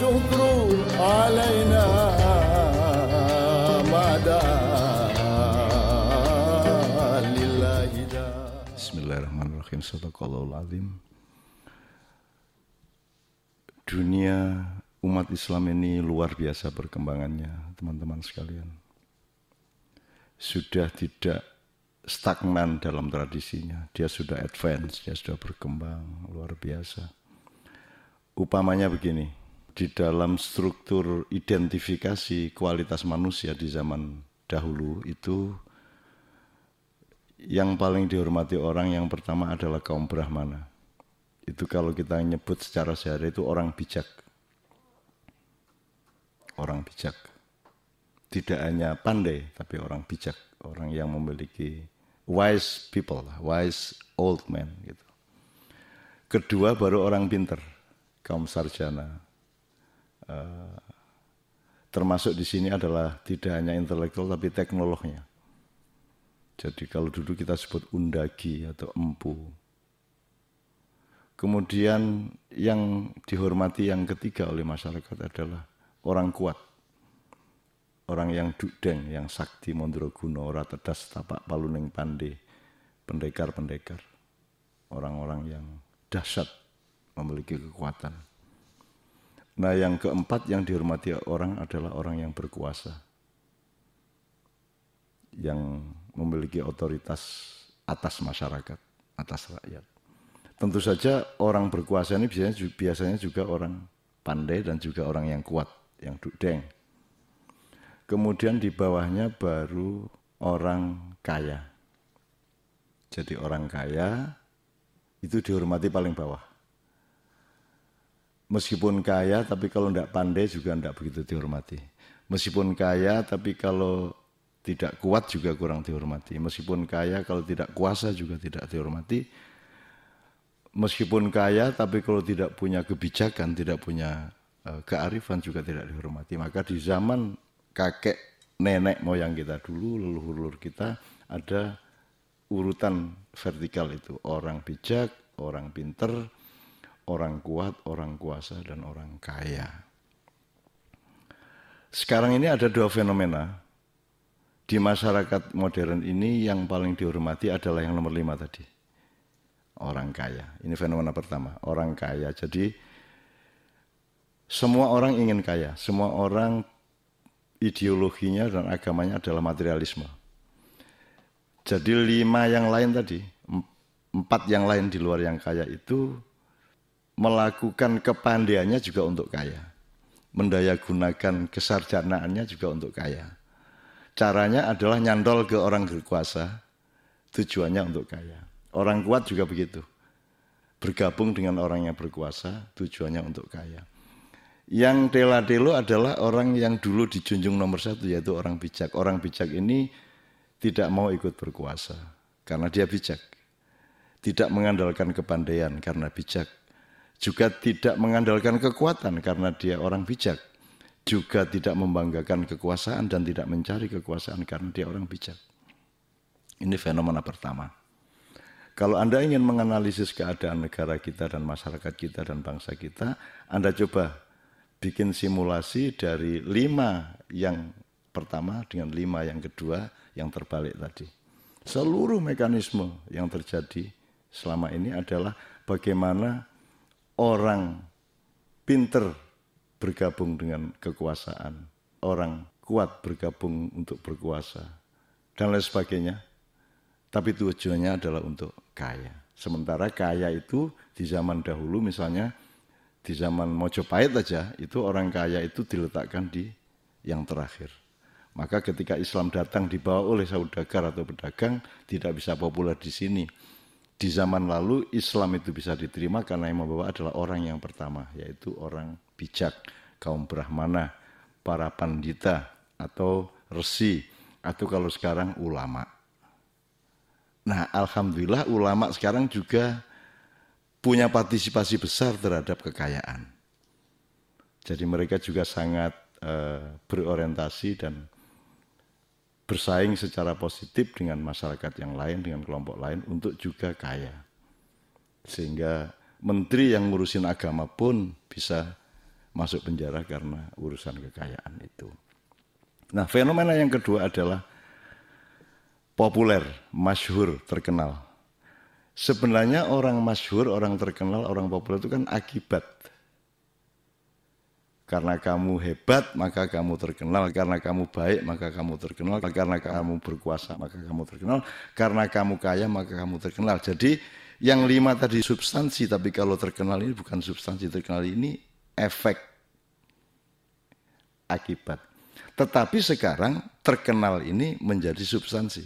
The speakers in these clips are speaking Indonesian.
والشكر علينا ما دعا لله دا Bismillahirrahmanirrahim. Sadaqallahul azim. Dunia umat Islam ini luar biasa perkembangannya, teman-teman sekalian. Sudah tidak stagnan dalam tradisinya. Dia sudah advance, dia sudah berkembang luar biasa. Upamanya begini, di dalam struktur identifikasi kualitas manusia di zaman dahulu itu yang paling dihormati orang yang pertama adalah kaum Brahmana. Itu kalau kita nyebut secara sehari itu orang bijak. Orang bijak. Tidak hanya pandai, tapi orang bijak. Orang yang memiliki wise people, wise old men. Gitu. Kedua baru orang pinter, kaum sarjana. Uh, termasuk di sini adalah tidak hanya intelektual tapi teknolognya. Jadi kalau dulu kita sebut undagi atau empu. Kemudian yang dihormati yang ketiga oleh masyarakat adalah orang kuat. Orang yang dudeng, yang sakti mondroguno, ora tedas tapak paluning pande, pendekar-pendekar. Orang-orang yang dahsyat memiliki kekuatan. Nah yang keempat yang dihormati orang adalah orang yang berkuasa. Yang memiliki otoritas atas masyarakat, atas rakyat. Tentu saja orang berkuasa ini biasanya, biasanya juga orang pandai dan juga orang yang kuat, yang dudeng. Kemudian di bawahnya baru orang kaya. Jadi orang kaya itu dihormati paling bawah. Meskipun kaya tapi kalau tidak pandai juga tidak begitu dihormati. Meskipun kaya tapi kalau tidak kuat juga kurang dihormati. Meskipun kaya kalau tidak kuasa juga tidak dihormati. Meskipun kaya tapi kalau tidak punya kebijakan, tidak punya uh, kearifan juga tidak dihormati. Maka di zaman kakek nenek moyang kita dulu, leluhur-leluhur kita ada urutan vertikal itu. Orang bijak, orang pinter, orang kuat, orang kuasa, dan orang kaya. Sekarang ini ada dua fenomena di masyarakat modern ini yang paling dihormati adalah yang nomor lima tadi. Orang kaya. Ini fenomena pertama. Orang kaya. Jadi semua orang ingin kaya. Semua orang ideologinya dan agamanya adalah materialisme. Jadi lima yang lain tadi, empat yang lain di luar yang kaya itu melakukan kepandaiannya juga untuk kaya. Mendaya gunakan kesarjanaannya juga untuk kaya Caranya adalah nyantol ke orang berkuasa, tujuannya untuk kaya. Orang kuat juga begitu. Bergabung dengan orang yang berkuasa, tujuannya untuk kaya. Yang tela-telo adalah orang yang dulu dijunjung nomor satu, yaitu orang bijak. Orang bijak ini tidak mau ikut berkuasa, karena dia bijak. Tidak mengandalkan kepandaian karena bijak. Juga tidak mengandalkan kekuatan karena dia orang bijak juga tidak membanggakan kekuasaan dan tidak mencari kekuasaan karena dia orang bijak. Ini fenomena pertama. Kalau Anda ingin menganalisis keadaan negara kita dan masyarakat kita dan bangsa kita, Anda coba bikin simulasi dari lima yang pertama dengan lima yang kedua yang terbalik tadi. Seluruh mekanisme yang terjadi selama ini adalah bagaimana orang pinter bergabung dengan kekuasaan, orang kuat bergabung untuk berkuasa, dan lain sebagainya. Tapi tujuannya adalah untuk kaya. Sementara kaya itu di zaman dahulu misalnya di zaman Mojopahit aja itu orang kaya itu diletakkan di yang terakhir. Maka ketika Islam datang dibawa oleh saudagar atau pedagang tidak bisa populer di sini. Di zaman lalu Islam itu bisa diterima karena yang membawa adalah orang yang pertama yaitu orang bijak, kaum Brahmana, para pandita atau resi atau kalau sekarang ulama. Nah, alhamdulillah ulama sekarang juga punya partisipasi besar terhadap kekayaan. Jadi mereka juga sangat uh, berorientasi dan bersaing secara positif dengan masyarakat yang lain, dengan kelompok lain untuk juga kaya. Sehingga menteri yang ngurusin agama pun bisa masuk penjara karena urusan kekayaan itu. Nah, fenomena yang kedua adalah populer, masyhur, terkenal. Sebenarnya orang masyhur, orang terkenal, orang populer itu kan akibat. Karena kamu hebat, maka kamu terkenal. Karena kamu baik, maka kamu terkenal. Karena kamu berkuasa, maka kamu terkenal. Karena kamu kaya, maka kamu terkenal. Jadi yang lima tadi substansi, tapi kalau terkenal ini bukan substansi terkenal ini efek akibat. Tetapi sekarang terkenal ini menjadi substansi.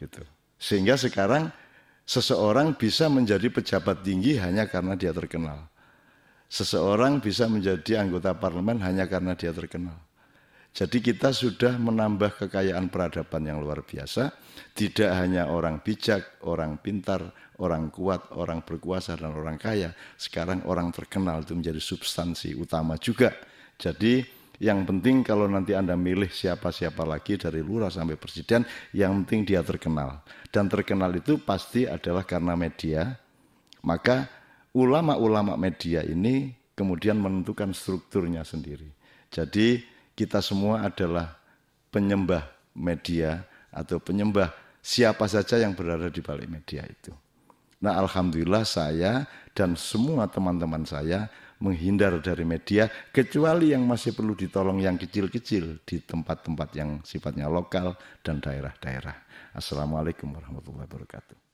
Gitu. Sehingga sekarang seseorang bisa menjadi pejabat tinggi hanya karena dia terkenal. Seseorang bisa menjadi anggota parlemen hanya karena dia terkenal. Jadi kita sudah menambah kekayaan peradaban yang luar biasa. Tidak hanya orang bijak, orang pintar, orang kuat, orang berkuasa, dan orang kaya. Sekarang orang terkenal itu menjadi substansi utama juga. Jadi yang penting kalau nanti Anda milih siapa-siapa lagi dari lurah sampai presiden, yang penting dia terkenal. Dan terkenal itu pasti adalah karena media. Maka ulama-ulama media ini kemudian menentukan strukturnya sendiri. Jadi kita semua adalah penyembah media atau penyembah siapa saja yang berada di balik media itu. Nah, alhamdulillah saya dan semua teman-teman saya menghindar dari media kecuali yang masih perlu ditolong yang kecil-kecil di tempat-tempat yang sifatnya lokal dan daerah-daerah. Assalamualaikum warahmatullahi wabarakatuh.